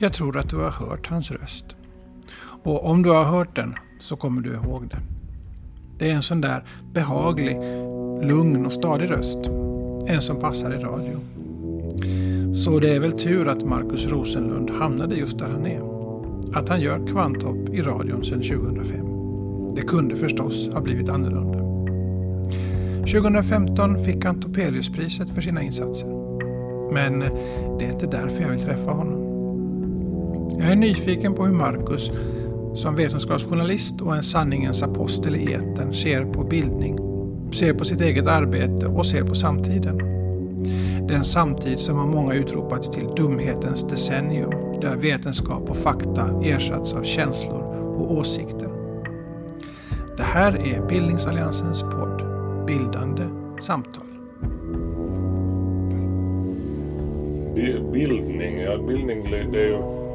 Jag tror att du har hört hans röst. Och om du har hört den så kommer du ihåg det. Det är en sån där behaglig, lugn och stadig röst. En som passar i radio. Så det är väl tur att Markus Rosenlund hamnade just där han är. Att han gör Kvanthopp i radion sedan 2005. Det kunde förstås ha blivit annorlunda. 2015 fick han Topeliuspriset för sina insatser. Men det är inte därför jag vill träffa honom. Jag är nyfiken på hur Marcus, som vetenskapsjournalist och en sanningens apostel i etern, ser på bildning, ser på sitt eget arbete och ser på samtiden. Den samtid som av många utropats till dumhetens decennium, där vetenskap och fakta ersatts av känslor och åsikter. Det här är Bildningsalliansens podd Bildande samtal. Bildning, ja bildning det är ju,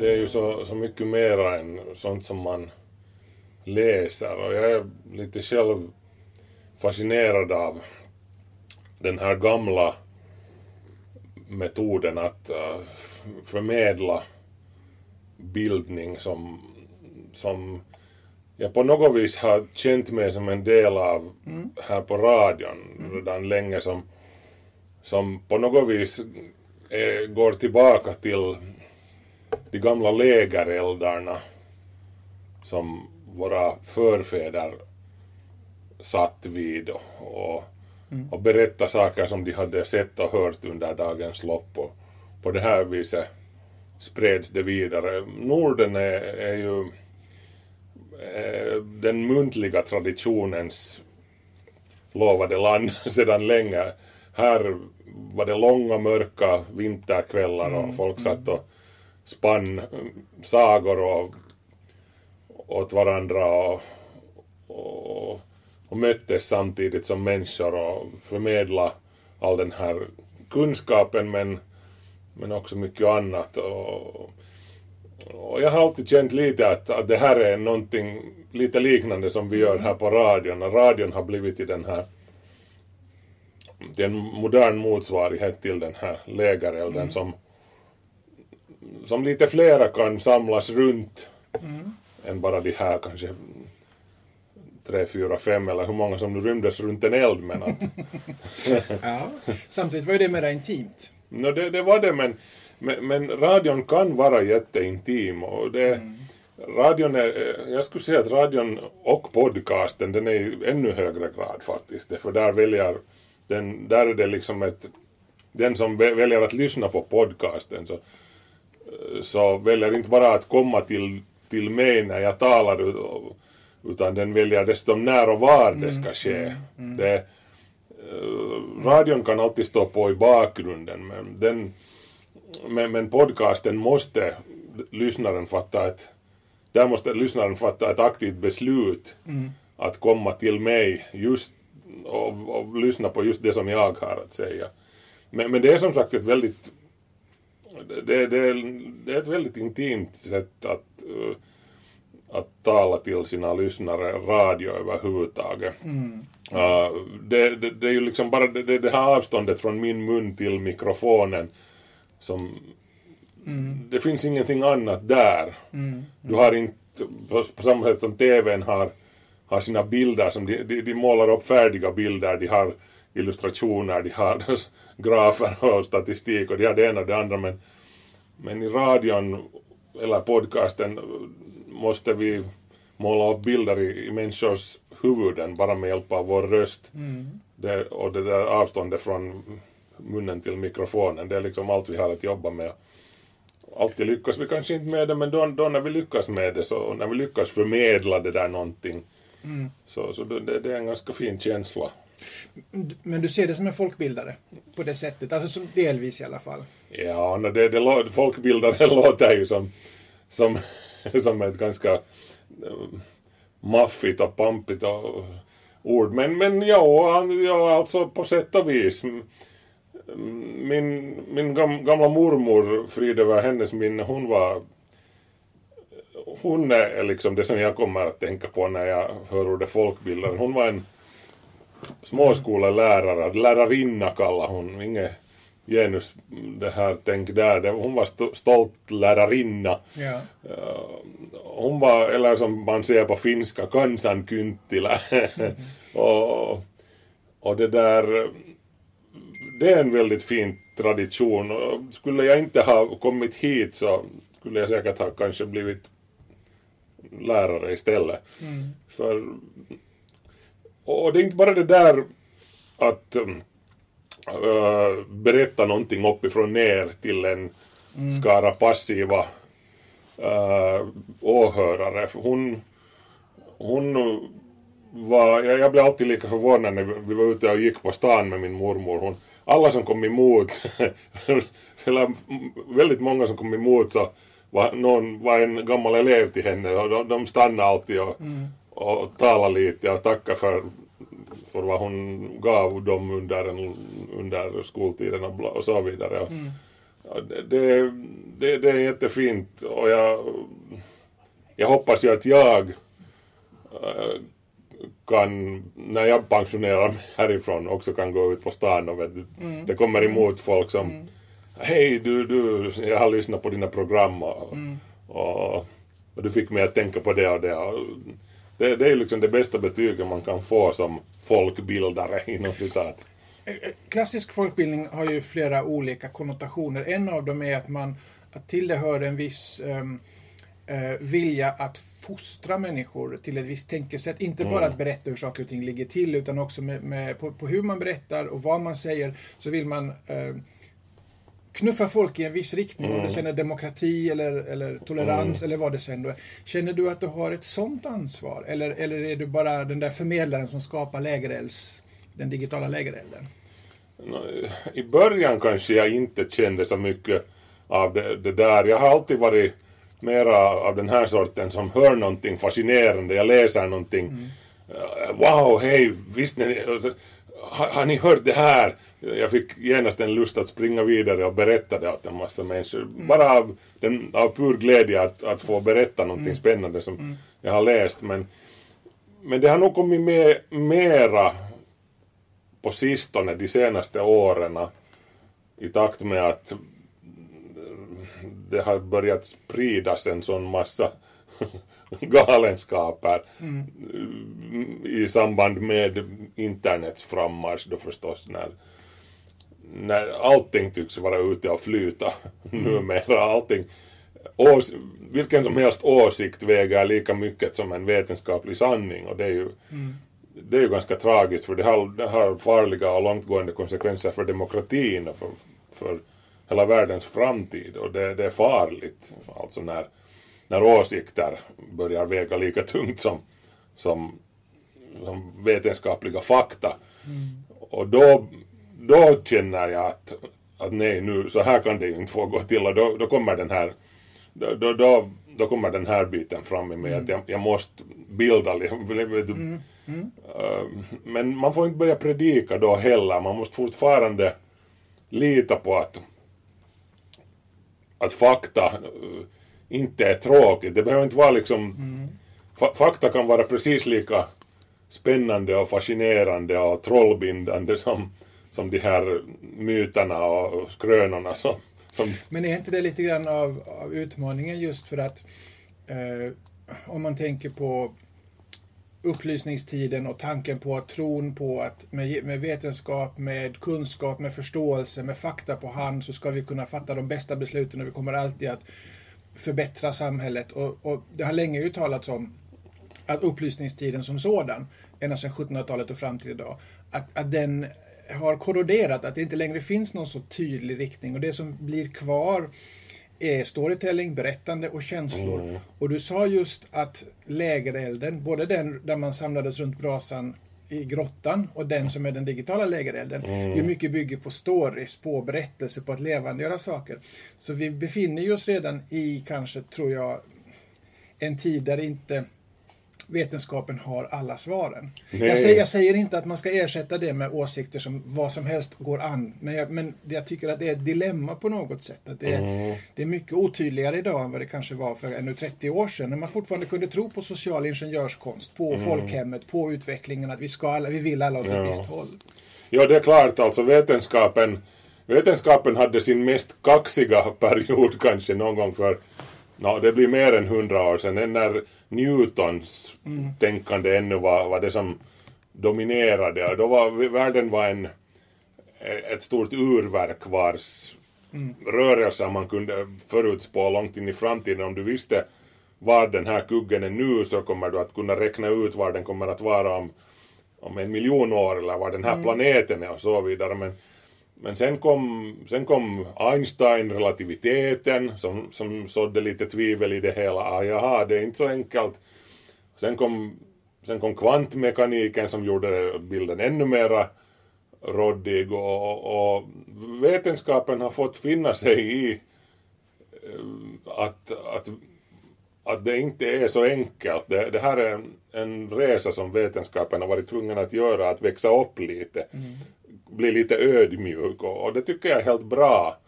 det är ju så, så mycket mera än sånt som man läser och jag är lite själv fascinerad av den här gamla metoden att uh, förmedla bildning som, som jag på något vis har känt mig som en del av mm. här på radion mm. redan länge som, som på något vis är, går tillbaka till de gamla lägereldarna som våra förfäder satt vid och, mm. och berätta saker som de hade sett och hört under dagens lopp och på det här viset spreds det vidare. Norden är, är ju Eh, den muntliga traditionens lovade land sedan länge. Här var det långa mörka vinterkvällar och mm, folk satt och spann sagor och åt varandra och, och, och möttes samtidigt som människor och förmedla all den här kunskapen men, men också mycket annat. Och, och jag har alltid känt lite att, att det här är någonting lite liknande som vi gör här på radion. Radion har blivit till den här till en modern motsvarighet till den här lägerelden mm. som, som lite flera kan samlas runt mm. än bara de här kanske tre, fyra, fem eller hur många som nu rymdes runt en eld men att... ja, samtidigt var ju det mer intimt. No, det, det var det men men, men radion kan vara jätteintim och det, mm. radion är, jag skulle säga att radion och podcasten den är i ännu högre grad faktiskt. För där väljer, den, där är det liksom ett, den som väljer att lyssna på podcasten så, så väljer inte bara att komma till, till mig när jag talar utan den väljer dessutom när och var det ska mm, ske. Mm, mm. Det, eh, radion kan alltid stå på i bakgrunden men den men, men podcasten måste lyssnaren fatta ett, där måste lyssnaren fatta ett aktivt beslut mm. att komma till mig just och, och, lyssna på just det som jag har att säga. Men, men det är som sagt ett väldigt det, det, det är ett väldigt intimt sätt att, uh, att tala till sina lyssnare, radio överhuvudtaget. Mm. Uh, det, det, det är ju liksom bara det, det här avståndet från min mun till mikrofonen som mm. det finns ingenting annat där. Mm. Du har inte, på, på samma sätt som TVn har, har sina bilder, som de, de, de målar upp färdiga bilder, de har illustrationer, de har grafer och statistik och de har det ena och det andra men, men i radion eller podcasten måste vi måla upp bilder i, i människors huvuden bara med hjälp av vår röst. Mm. Det, och det där avståndet från munnen till mikrofonen. Det är liksom allt vi har att jobba med. Alltid lyckas vi kanske inte med det, men då, då när vi lyckas med det, så när vi lyckas förmedla det där någonting, mm. så, så det, det är en ganska fin känsla. Men du ser det som en folkbildare på det sättet, alltså som delvis i alla fall? Ja, no, det, det, folkbildare låter ju som, som, som ett ganska eh, maffigt och pampigt och, ord, men, men ja, ja, alltså på sätt och vis min, min gamla mormor, frid över hennes minne, hon var hon är liksom det som jag kommer att tänka på när jag hör ordet folkbildare. Hon var en småskolelärare, lärarinna kallar hon, inget genus det här tänk där. Det, hon var st stolt lärarinna. Ja. Uh, hon var, eller som man säger på finska, kansankynttilä. Mm. och, och det där, det är en väldigt fin tradition. Skulle jag inte ha kommit hit så skulle jag säkert ha kanske blivit lärare istället. Mm. För, och det är inte bara det där att äh, berätta någonting uppifrån ner till en mm. skara passiva äh, åhörare. Hon, hon var, jag, jag blev alltid lika förvånad när vi var ute och gick på stan med min mormor. Hon, alla som kom emot, eller väldigt många som kom emot så var, någon var en gammal elev till henne och de, de stannade alltid och, mm. Och talade lite och tackade för, för vad hon gav dem under, en, under skoltiden och, och så vidare. Mm. Det, det, det är jättefint och jag, jag hoppas ju att jag äh, kan, när jag pensionerar mig härifrån, också kan gå ut på stan och vet, mm. det kommer emot folk som mm hej du, du, jag har lyssnat på dina program och, mm. och, och, du fick mig att tänka på det och det. Och det, det är liksom det bästa betyget man kan få som folkbildare inom citat. Eh, eh, klassisk folkbildning har ju flera olika konnotationer. En av dem är att man att till det hör en viss um, uh, vilja att fostra människor till ett visst tänkesätt. Inte bara mm. att berätta hur saker och ting ligger till utan också med, med på, på, hur man berättar och vad man säger så vill man uh, knuffa folk i en viss riktning, mm. om det sen är demokrati eller, eller tolerans mm. eller vad det sen är. Känner du att du har ett sånt ansvar? Eller, eller är du bara den där förmedlaren som skapar lägerelds, den digitala lägerelden? I början kanske jag inte kände så mycket av det, det där. Jag har alltid varit mera av den här sorten som hör någonting fascinerande, jag läser någonting. Mm. Wow, hej, visste ni? Har, har ni hört det här? jag fick genast en lust att springa vidare och berätta det åt en massa människor. Mm. Bara av, den, av pur glädje att, att få berätta någonting mm. spännande som mm. jag har läst. Men, men det har nog kommit med mera på sistone, de senaste åren, i takt med att det har börjat spridas en sån massa galenskaper mm. i samband med internets frammarsch då förstås när när allting tycks vara ute och flyta mm. numera. Allting, ås, vilken som helst åsikt väger lika mycket som en vetenskaplig sanning och det är ju, mm. det är ju ganska tragiskt för det har, det har farliga och långtgående konsekvenser för demokratin och för, för hela världens framtid och det, det är farligt alltså när, när åsikter börjar väga lika tungt som, som, som vetenskapliga fakta. Mm. Och då då känner jag att, att nej nu, så här kan det ju inte få gå till och då, då kommer den här då, då, då, kommer den här biten fram i mig mm. att jag, jag måste bilda mm. Mm. Uh, men man får inte börja predika då heller, man måste fortfarande lita på att att fakta uh, inte är tråkigt. Det behöver inte vara liksom mm. fa fakta kan vara precis lika spännande och fascinerande och trollbindande som som de här myterna och skrönorna som, som... Men är inte det lite grann av, av utmaningen just för att eh, om man tänker på upplysningstiden och tanken på att tron på att med, med, vetenskap, med kunskap, med förståelse, med fakta på hand så ska vi kunna fatta de bästa besluten och vi kommer alltid att förbättra samhället. Och, och det har länge uttalats om att upplysningstiden som sådan, ända sedan 1700-talet och fram till idag, att, att den har korroderat, att det inte längre finns någon så tydlig riktning och det som blir kvar är storytelling, berättande och känslor. Mm. Och du sa just att lägerelden, både den där man samlades runt brasan i grottan och den som är den digitala lägerelden, mm. ju mycket bygger på stories, på berättelser, på att levandegöra saker. Så vi befinner oss redan i, kanske tror jag, en tid där inte vetenskapen har alla svaren. Jag säger, jag säger, inte att man ska ersätta det med åsikter som vad som helst går an. Men jag, men jag tycker att det är ett dilemma på något sätt. Att det, är, mm. det är mycket otydligare idag än vad det kanske var för ännu 30 år sedan. När man fortfarande kunde tro på social ingenjörskonst, på mm. folkhemmet, på utvecklingen. Att vi, ska alla, vi vill alla åt ett ja. visst håll. Ja, det är klart. Alltså vetenskapen vetenskapen hade sin mest kaxiga period kanske någon gång för no, det blir mer än hundra år sedan, när Newtons mm. tänkande ännu var, var det som dominerade. Då var världen var en, ett stort urverk vars mm. rörelser man kunde förutspå långt in i framtiden. Om du visste var den här kuggen är nu så kommer du att kunna räkna ut var den kommer att vara om, om en miljon år eller var den här mm. planeten är och så vidare. Men, men sen kom, sen kom Einstein, relativiteten, som, som sådde lite tvivel i det hela. Ah, jaha, det är inte så enkelt. Sen kom, sen kom kvantmekaniken som gjorde bilden ännu mera råddig och, och vetenskapen har fått finna sig i eh, att, att, att det inte är så enkelt. Det, det här är en, en resa som vetenskapen har varit tvungen att göra, att växa upp lite. Mm bli lite ödmjuk och, och, det tycker jag är helt bra.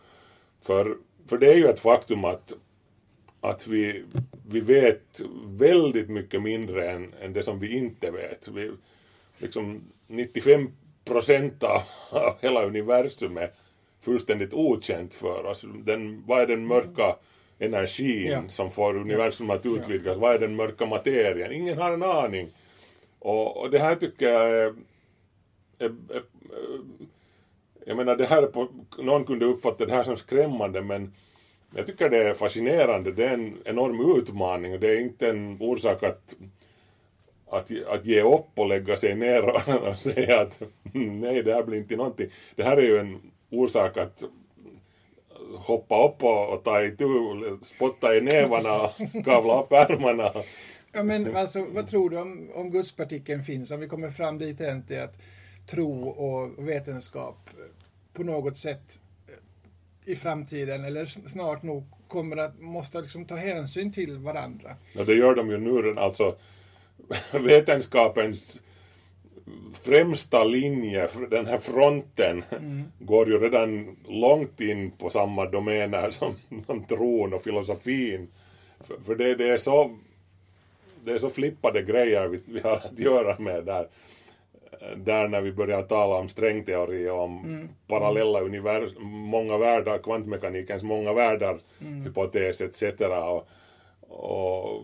För, för det är ju ett faktum att, att vi, vi vet väldigt mycket mindre än, än det som vi inte vet. Vi, liksom 95 procent av hela universum är fullständigt okänt för oss. Den, vad är den mörka energin ja. som får universum att utvidgas? Ja. Vad är den mörka materien? Ingen har en aning. Och, och det här tycker jag är, är, är jag menar det här på, någon kunde uppfatta det här som skrämmande men jag tycker det är fascinerande, det är en enorm utmaning och det är inte en orsak att, att, att ge upp och lägga sig ner och, och säga att nej det här blir inte någonting. Det här är ju en orsak att hoppa upp och, och ta itu, spotta i nävarna och kavla upp ärmarna. Ja men alltså vad tror du om, om gudspartikeln finns, om vi kommer fram dit än till att tro och vetenskap på något sätt eh, i framtiden eller snart nog kommer att måste liksom ta hänsyn till varandra. Ja, det gör de ju nu. Alltså vetenskapens främsta linje, den här fronten, mm. går ju redan långt in på samma domäner som, som tron och filosofin. För, för det, det, är så det är så flippade grejer vi, vi har att göra med där där när vi börjar tala om strängteori och om mm. parallella univers, många världar, kvantmekanikens många världar, mm. hypotes etc. Och, och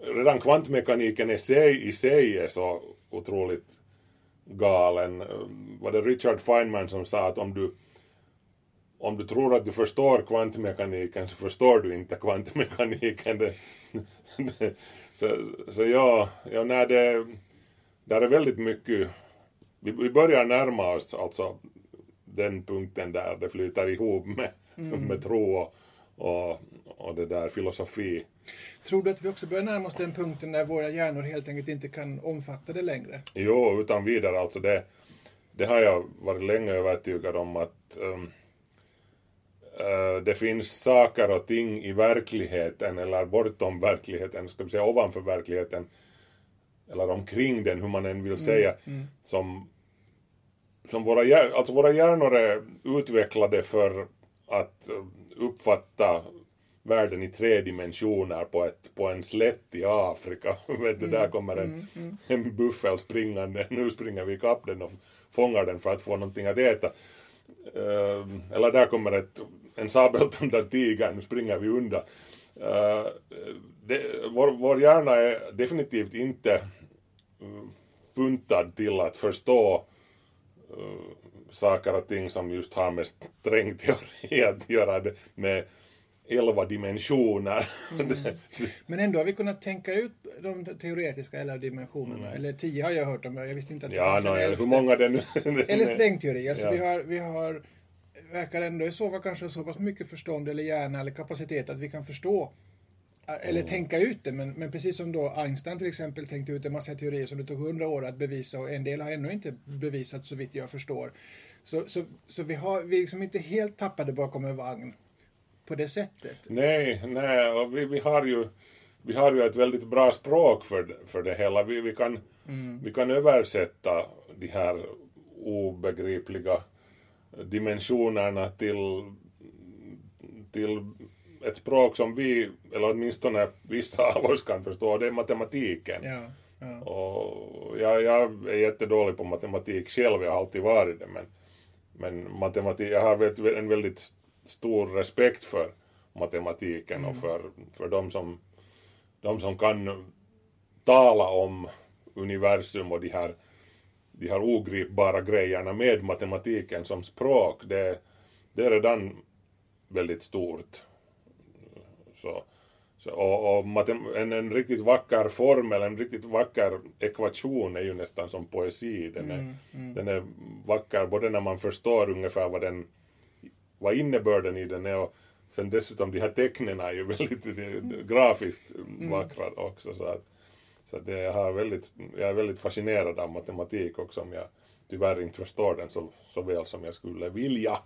redan kvantmekaniken i sig, i sig är så otroligt galen. Var det Richard Feynman som sa att om du om du tror att du förstår kvantmekaniken så förstår du inte kvantmekaniken. Det, det, så, så ja, ja, när det där är väldigt mycket, vi, vi börjar närma oss alltså den punkten där det flyter ihop med, mm. med tro och, och, och det där filosofi. Tror du att vi också börjar närma oss den punkten där våra hjärnor helt enkelt inte kan omfatta det längre? Jo, utan vidare. Alltså det, det har jag varit länge övertygad om att um, uh, det finns saker och ting i verkligheten eller bortom verkligheten, ska vi säga ovanför verkligheten, eller omkring den, hur man än vill mm, säga, mm, mm. som, som våra, alltså våra hjärnor är utvecklade för att eh, uppfatta världen i tre dimensioner på, ett, på en slätt i Afrika. Vet du, mm, där kommer en, mm, en buffel springande, nu springer vi ikapp den och fångar den för att få någonting att äta. Uh, eller där kommer ett, en sabeltandad tiger, nu springer vi undan. Uh, det, vår, vår hjärna är definitivt inte funtad till att förstå uh, saker och ting som just har med strängteori att göra det med elva dimensioner. Mm. Men ändå har vi kunnat tänka ut de teoretiska elva dimensionerna. Mm. Eller tio har jag hört om, jag visste inte att det ja, no, Hur många den Eller strängteori. Alltså ja. vi har, vi har verkar ändå i så fall kanske så pass mycket förstånd eller hjärna eller kapacitet att vi kan förstå eller mm. tänka ut det, men, men precis som då Einstein till exempel tänkte ut en massa teorier som det tog hundra år att bevisa och en del har ännu inte bevisat så vitt jag förstår. Så, så, så vi, har, vi är liksom inte helt tappade bakom en vagn på det sättet. Nej, nej, och vi, vi har ju vi har ju ett väldigt bra språk för, för det hela. Vi, vi, kan, mm. vi kan översätta de här obegripliga dimensionerna till, till ett språk som vi, eller åtminstone vissa av oss kan förstå, det är matematiken. Ja, ja. Och jag, jag är jättedålig på matematik själv, jag har alltid varit det, men, men matematik, jag har en väldigt stor respekt för matematiken och för, för de, som, de som kan tala om universum och de här, de här ogripbara grejerna med matematiken som språk, det, det är redan väldigt stort. Så, så, och, och en, en riktigt vacker formel, en riktigt vacker ekvation är ju nästan som poesi. Den är, mm, mm. Den är vacker både när man förstår ungefär vad, den, vad innebörden i den är och sen dessutom de här tecknen är ju väldigt grafiskt mm. vackra också. Så, att, så det, jag, har väldigt, jag är väldigt fascinerad av matematik också om jag tyvärr inte förstår den så, så väl som jag skulle vilja.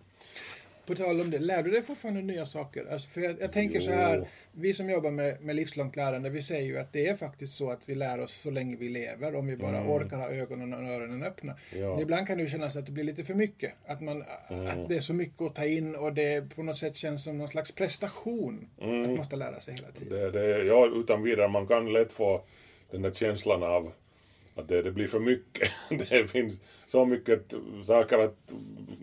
På tal om det, lär du dig fortfarande nya saker? Alltså för jag, jag tänker jo. så här, vi som jobbar med, med livslångt lärande, vi säger ju att det är faktiskt så att vi lär oss så länge vi lever, om vi bara mm. orkar ha ögonen och öronen öppna. Ja. Ibland kan det ju kännas att det blir lite för mycket. Att, man, mm. att det är så mycket att ta in och det på något sätt känns som någon slags prestation mm. att man måste lära sig hela tiden. Det, det, ja, utan vidare, man kan lätt få den där känslan av att det, det blir för mycket. det finns så mycket saker att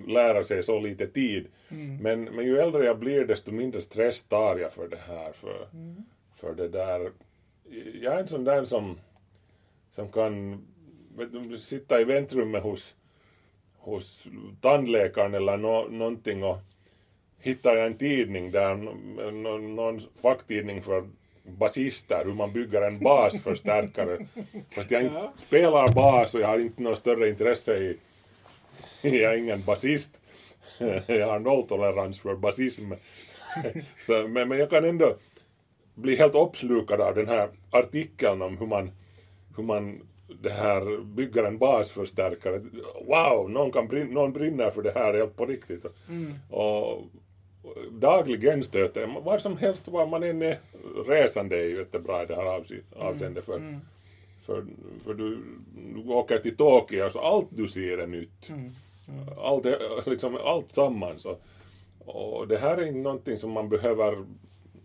lära sig, så lite tid. Mm. Men, men ju äldre jag blir desto mindre stress tar jag för det här. För, mm. för det där. Jag är en sån där som, som kan du, sitta i väntrummet hos, hos tandläkaren eller no, någonting och hittar jag en tidning där, någon, någon facktidning för basister, hur man bygger en basförstärkare. Fast jag inte spelar bas och jag har inte något större intresse i... Jag är ingen basist. Jag har nolltolerans för basism. Så, men, men jag kan ändå bli helt uppslukad av den här artikeln om hur man, hur man det här bygger en basförstärkare. Wow, någon, kan brin någon brinner för det här helt på riktigt. Mm. Och, dagligen stöter var som helst var man än är resande är ju jättebra i det här avseendet för, mm. för, för du, du åker till Tokyo så allt du ser är nytt. Mm. Mm. Allt, liksom, allt sammans. Och, och det här är inte någonting som man behöver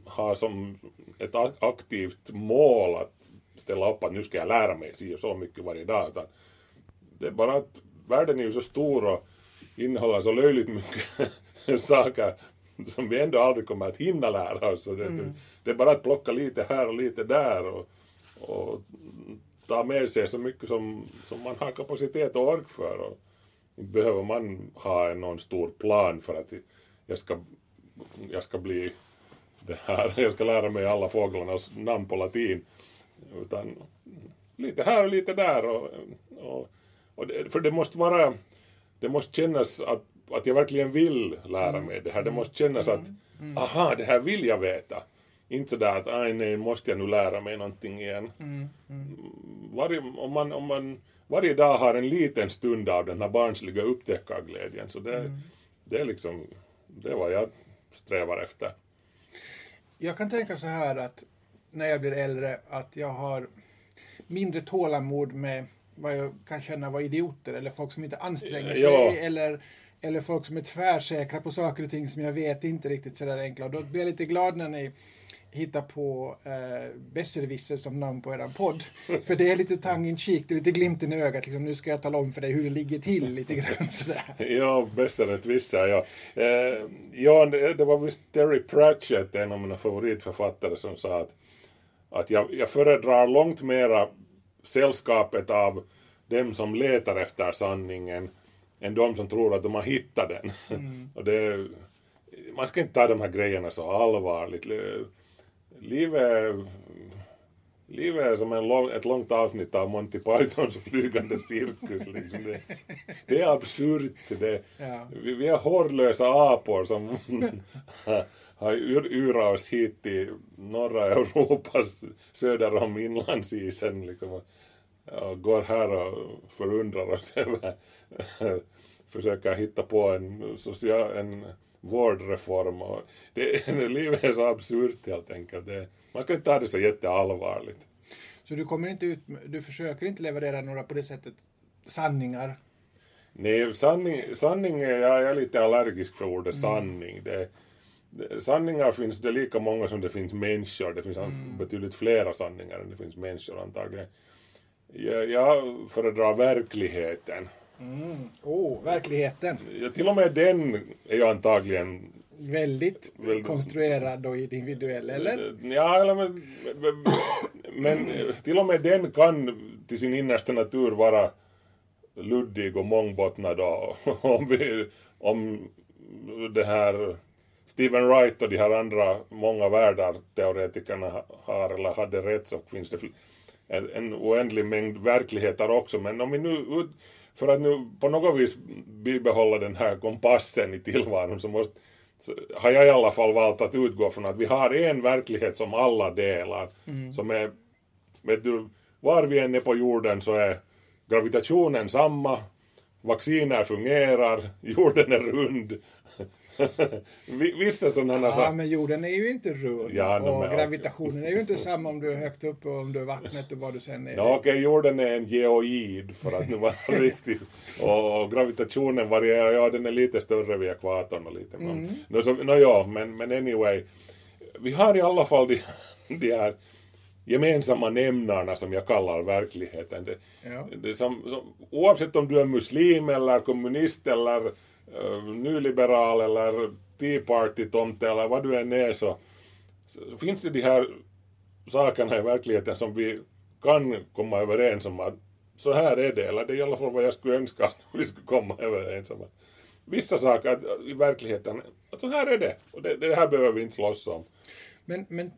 ha som ett aktivt mål att ställa upp att nu ska jag lära mig si och så mycket varje dag. Utan det är bara att världen är ju så stor och innehåller så löjligt mycket saker som vi ändå aldrig kommer att hinna lära oss. Det, mm. det är bara att plocka lite här och lite där och, och ta med sig så mycket som, som man har kapacitet och ork för. Och behöver man ha någon stor plan för att jag ska, jag ska bli det här, jag ska lära mig alla fåglarnas namn på latin. Utan lite här och lite där. Och, och, och det, för det måste vara, det måste kännas att att jag verkligen vill lära mm. mig det här. Det måste kännas att mm. aha, det här vill jag veta. Inte sådär att aj nej, måste jag nu lära mig någonting igen. Varje, om man, om man varje dag har en liten stund av den här barnsliga upptäckarglädjen så det, det är liksom det är vad jag strävar efter. Jag kan tänka så här att när jag blir äldre att jag har mindre tålamod med vad jag kan känna var idioter eller folk som inte anstränger sig ja. eller eller folk som är tvärsäkra på saker och ting som jag vet inte riktigt sådär enkla. Och då blir jag lite glad när ni hittar på eh, besserwisser som namn på er podd. För det är lite tongue in cheek, det är lite glimten i ögat. Liksom, nu ska jag tala om för dig hur det ligger till lite grann sådär. ja, besserwisser, ja. Eh, ja, det, det var visst Terry Pratchett, en av mina favoritförfattare, som sa att, att jag, jag föredrar långt mera sällskapet av dem som letar efter sanningen än de som tror att de har hittat den. Mm. och det, man ska inte ta de här grejerna så allvarligt. Livet, livet är som en lång, ett långt avsnitt av Monty Pythons flygande cirkus. Liksom. Det, det är absurt. Det, ja. vi, vi är hårlösa apor som har yrat oss hit till norra Europas söder om inlandsisen. Liksom och går här och förundrar oss över, försöker hitta på en, social, en vårdreform. Och det, livet är så absurt helt enkelt. Det, man ska inte ta det så jätteallvarligt. Så du kommer inte ut, du försöker inte leverera några på det sättet sanningar? Nej, sanning, sanning är, jag är lite allergisk för ordet mm. sanning. Det, det, sanningar finns det lika många som det finns människor. Det finns mm. betydligt flera sanningar än det finns människor antagligen. Jag, jag föredrar verkligheten. Mm. Oh, verkligheten. Ja, till och med den är ju antagligen Väldigt Väl- konstruerad och individuell, eller? Ja, eller men, men, till och med den kan till sin innersta natur vara luddig och mångbottnad och om, vi, om det här Stephen Wright och de här andra många världar teoretikerna har eller hade rätt så finns det en, en oändlig mängd verkligheter också. Men om vi nu, ut, för att nu på något vis bibehålla den här kompassen i tillvaron så måste så har jag i alla fall valt att utgå från att vi har en verklighet som alla delar. Som är, vet du, var vi än är på jorden så är gravitationen samma, vacciner fungerar, jorden är rund. Vi- Vissa sådana Ja, saker. men jorden är ju inte rund. Ja, och men- gravitationen är ju inte samma om du är högt uppe och om du är vattnet och vad du sen är. Ja, okej, jorden är en geoid för att nu vara riktigt. Och, och gravitationen varierar, ja den är lite större vid ekvatorn och lite. Mm. No, så, no, ja, men, men anyway. Vi har i alla fall de, de här gemensamma nämnarna som jag kallar verkligheten. Det, Ja. det som, som, oavsett om du är muslim eller kommunist eller nyliberal eller Tea Party-tomte eller vad du än är så, så, finns det de här sakerna i verkligheten som vi kan komma överens om att så här är det, eller det är i alla fall vad jag skulle önska att vi skulle komma överens om. Vissa saker i verkligheten, att så här är det, och det, det här behöver vi inte slåss om. Men, men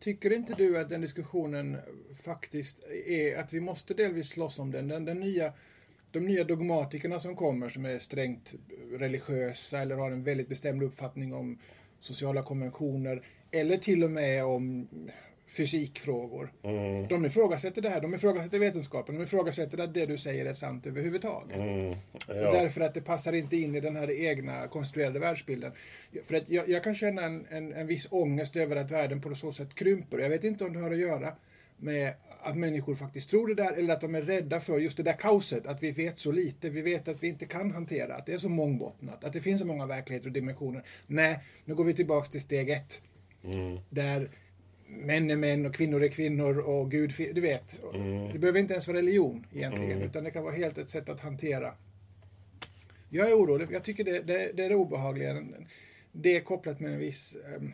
tycker inte du att den diskussionen faktiskt är att vi måste delvis slåss om den? den, den nya, de nya dogmatikerna som kommer som är strängt religiösa eller har en väldigt bestämd uppfattning om sociala konventioner eller till och med om fysikfrågor. Mm, De ifrågasätter det här, de ifrågasätter vetenskapen, de ifrågasätter att det du säger är sant överhuvudtaget. mm, ja. Därför att det passar inte in i den här egna konstruerade världsbilden. För att jag, jag kan känna en, en, en viss ångest över att världen på så sätt krymper. Jag vet inte om det har att göra med att människor faktiskt tror det där eller att de är rädda för just det där kaoset. Att vi vet så lite, vi vet att vi inte kan hantera, att det är så mångbottnat, att det finns så många verkligheter och dimensioner. Nej, nu går vi tillbaks till steg ett. Mm, Där män är män och kvinnor är kvinnor och Gud, du vet. Det behöver inte ens vara religion egentligen, utan det kan vara helt ett sätt att hantera. Jag är orolig, jag tycker det, det, det är det obehagliga. Det är kopplat med en viss um,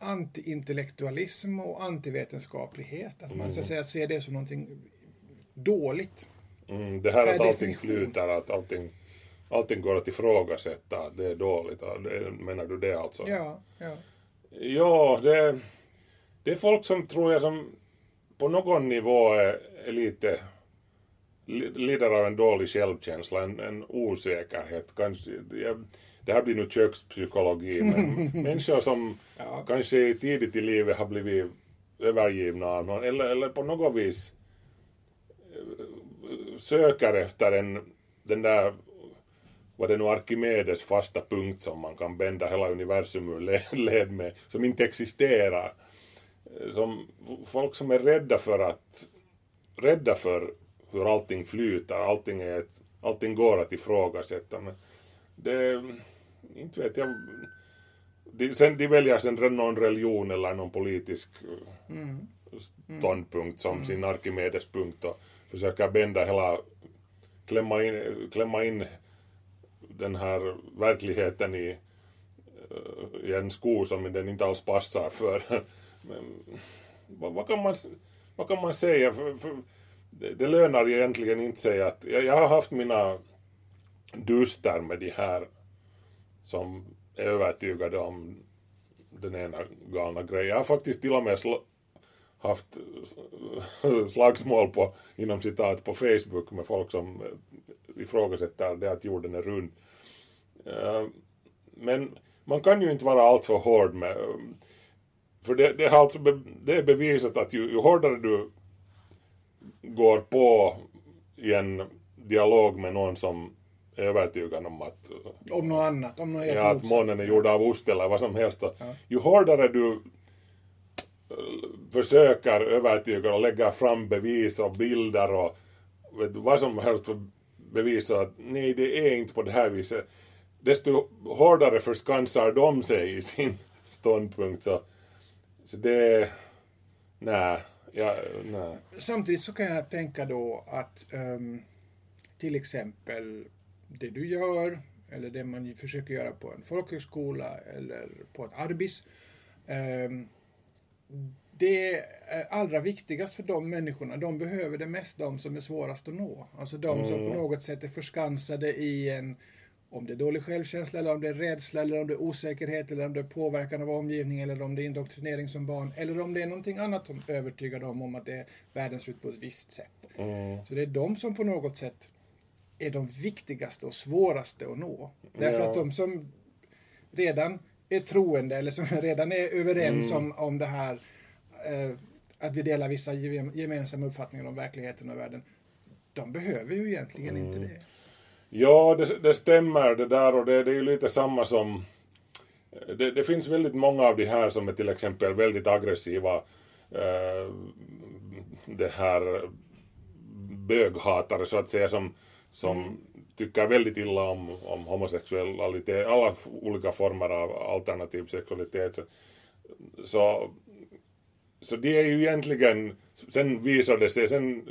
antiintellektualism och antivetenskaplighet. Att man så att säga ser det som någonting dåligt. mm, det här att allting flyter, att allting, allting går att ifrågasätta, det är dåligt, menar du det alltså? Ja, ja. Ja, det, det är folk som tror jag som på någon nivå är, är lite li- lider av en dålig självkänsla, en, en osäkerhet. Kanske, jag, det här blir nu kökspsykologi, men människor som Ja. kanske tidigt i livet har blivit övergivna av någon, eller, eller på något vis eh, söker efter en, den där vad det nu Arkimedes fasta punkt som man kan bända hela universum ur le- led med, som inte existerar. Eh, Som folk som är rädda för att, rädda för hur allting flyter, allting, är ett, allting går att ifrågasätta. Men det, inte vet jag, de, sen, de väljer sen någon religion eller någon politisk eh, Mm. ståndpunkt som sin Arkimedespunkt och försöker bända hela, klämma in, klämma in den här verkligheten i, eh, i en sko som den inte alls passar för. Men, vad, vad, kan man, vad kan man säga? För, för, det, det lönar egentligen inte säga att jag, jag har haft mina duster med de här som är övertygade om den ena galna grejen. Jag har faktiskt till och med sl- haft slagsmål på, inom citat, på Facebook med folk som eh, ifrågasätter det att jorden är rund. Eh, men man kan ju inte vara alltför hård med, eh, för det, det, alltså det är bevisat att ju, ju hårdare du går på i en dialog med någon som övertygad om att Om något annat, om något Ja, att månen är gjord av ost eller vad som helst. då. Ju hårdare du försöker övertyga och lägga fram bevis och bilder och vet, vad som helst för bevisa att nej, det är inte på det här viset. Desto hårdare förskansar de sig i sin ståndpunkt. Så, så det... Nej. Ja, nej. Samtidigt så kan jag tänka då att ehm, till exempel det du gör eller det man försöker göra på en folkhögskola eller på ett arbis. Ehm, det är allra viktigast för de människorna. De behöver det mest de som är svårast att nå. Alltså de som på Mm. något sätt är förskansade i en om det är dålig självkänsla, eller om det är rädsla, eller om det är osäkerhet, eller om det är påverkan av omgivningen, eller om det är indoktrinering som barn, eller om det är någonting annat som övertygar dem om att det är världen ser ut på ett visst sätt. Mm. Så det är de som på något sätt är de viktigaste och svåraste att nå. Därför Ja. att de som redan är troende eller som redan är överens Mm. om, om det här eh, att vi delar vissa gem- gemensamma uppfattningar om verkligheten och världen. De behöver ju egentligen inte Mm. det. Ja, det, det stämmer det där och det, det är ju lite samma som... Det, det finns väldigt många av de här som är till exempel väldigt aggressiva eh, det här böghatare så att säga som, som tycker väldigt illa om, om homosexualitet, alla olika former av alternativ sexualitet. Så, så, så det är ju egentligen, sen visar det sig, sen,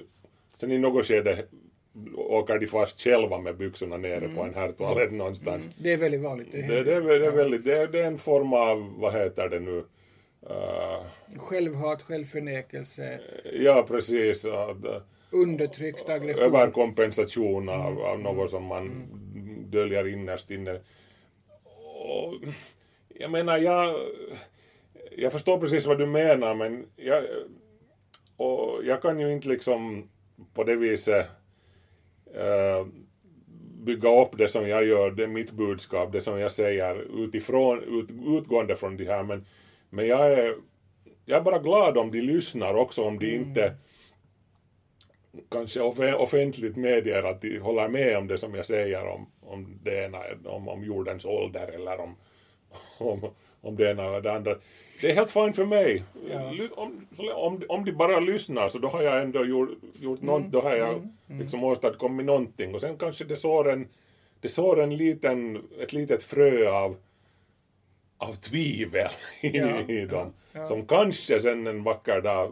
sen i något skede åker de fast själva med byxorna nere på en herrtoalett någonstans. Det är väldigt vanligt. Det Det, det, är, det, är väldigt, det, är, det är en form av, vad heter det nu, Eh, Självhat, självförnekelse, ja precis, eh, undertryckt aggression. överkompensation av, av något som man döljer innerst inne. Och, jag menar, jag, jag förstår precis vad du menar, men jag, och jag kan ju inte liksom på det viset eh, bygga upp det som jag gör, det är mitt budskap, det som jag säger utifrån, ut, utgående från det här, men, men jag är jag är bara glad om de lyssnar också, om de inte kanske off- offentligt medger att de håller med om det som jag säger om, om det ena, om, om jordens ålder eller om, om, om det ena eller det andra. Det är helt fint för mig. Ly- Om, om, om de bara lyssnar så då har jag ändå gjort, gjort något, då har jag liksom åstadkommit någonting och sen kanske det sår en, det sår en liten, ett litet frö av av tvivel i, Ja, i dem. ja. Som kanske sen en vacker dag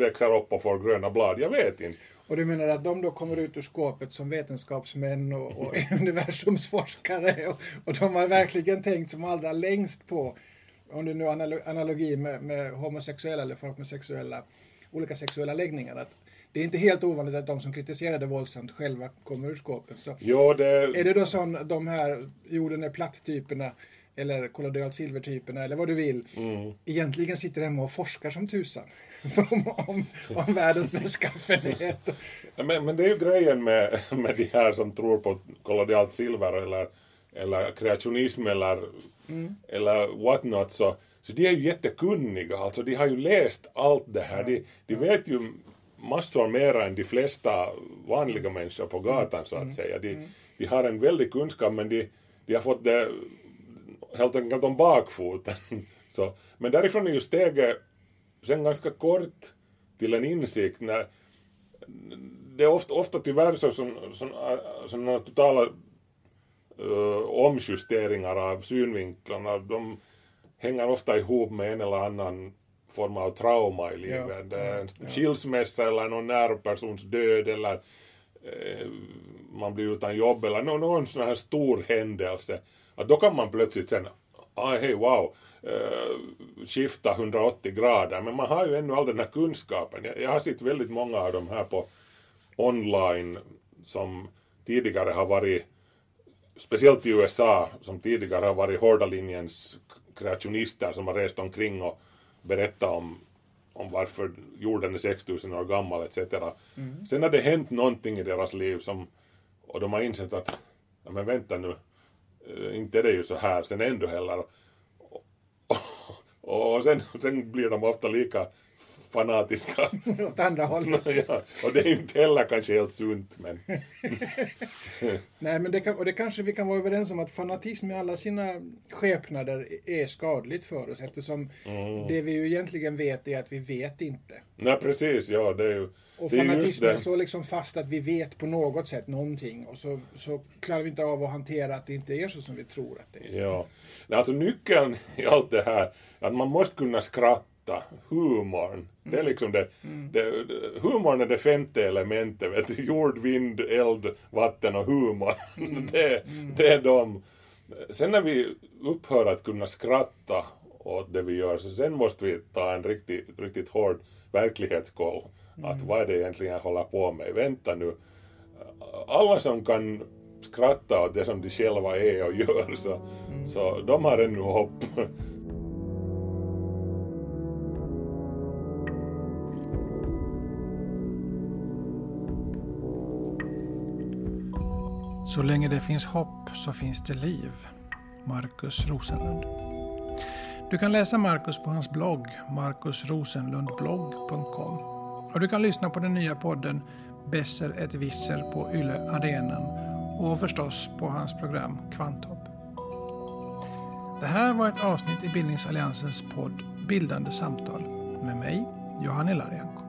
växer upp och får gröna blad. Jag vet inte. Och du menar att de då kommer ut ur skåpet som vetenskapsmän och, och universumsforskare och, och de har verkligen tänkt som allra längst på, om det nu är analo- analogi med, med homosexuella eller folk med sexuella, olika sexuella läggningar, att det är inte helt ovanligt att de som kritiserade våldsamt själva kommer ur skåpet. Så Jo, det, är det då sån, de här jorden är platt-typerna eller kollodialt silver-typerna eller vad du vill, Mm. egentligen sitter hemma och forskar som tusan om, om, om världens beskaffenhet. Ja, Men, men det är ju grejen med, med de här som tror på kollodialt silver eller, eller kreationism eller, eller what not så, så de är ju jättekunniga, alltså de har ju läst allt det här. De, de vet ju massor mera än de flesta vanliga människor på gatan så att säga. De, de har en väldig kunskap men de, de har fått det helt enkelt om bakfoten. Så, men därifrån är ju steget sen ganska kort till en insikt när det är ofta, ofta tyvärr så som, som, sådana totala uh, omjusteringar av synvinklarna, de hänger ofta ihop med en eller annan form av trauma i livet. Ja, det är en ja. skilsmässa eller någon nära persons död eller eh, man blir utan jobb eller någon, någon sån här stor händelse. Att då kan man plötsligt sen, ah, hej wow, eh, skifta 180 grader. Men man har ju ännu all den här kunskapen. Jag, jag har sett väldigt många av de här på online som tidigare har varit, speciellt i USA, som tidigare har varit hårda linjens kreationister som har rest omkring och berättat om, om varför jorden är 6000 år gammal etc. Sen har det hänt någonting i deras liv som, och de har insett att, ja men vänta nu, eh, inte är det ju så här sen ändå heller. Och, sen, sen blir de ofta lika fanatiska. Åt andra hållet. ja, och det är inte heller kanske helt sunt men Nej, men det, kan, och det kanske vi kan vara överens om att fanatism i alla sina skepnader är skadligt för oss eftersom Mm. det vi ju egentligen vet är att vi vet inte. nej precis, ja det är ju Och det är fanatismen slår liksom fast att vi vet på något sätt någonting och så, så klarar vi inte av att hantera att det inte är så som vi tror att det är. Ja. Alltså nyckeln i allt det här, att man måste kunna skratta skratta, humorn. Det är liksom det, det, humorn är det femte elementet, vet du. Jord, vind, eld, vatten och humor. det, det är de. Sen när vi upphör att kunna skratta åt det vi gör, så sen måste vi ta en riktigt, riktigt hård verklighetskoll. Att vad är det egentligen jag håller på med? Vänta nu. Alla som kan skratta åt det som de själva är och gör, så, så de har ännu hopp. Så länge det finns hopp så finns det liv. Markus Rosenlund. Du kan läsa Markus på hans blogg markusrosenlundblogg.com och du kan lyssna på den nya podden Besser ett visser på Yle Arenan och förstås på hans program Kvanthopp. Det här var ett avsnitt i Bildningsalliansens podd Bildande samtal med mig, Johan Larianko.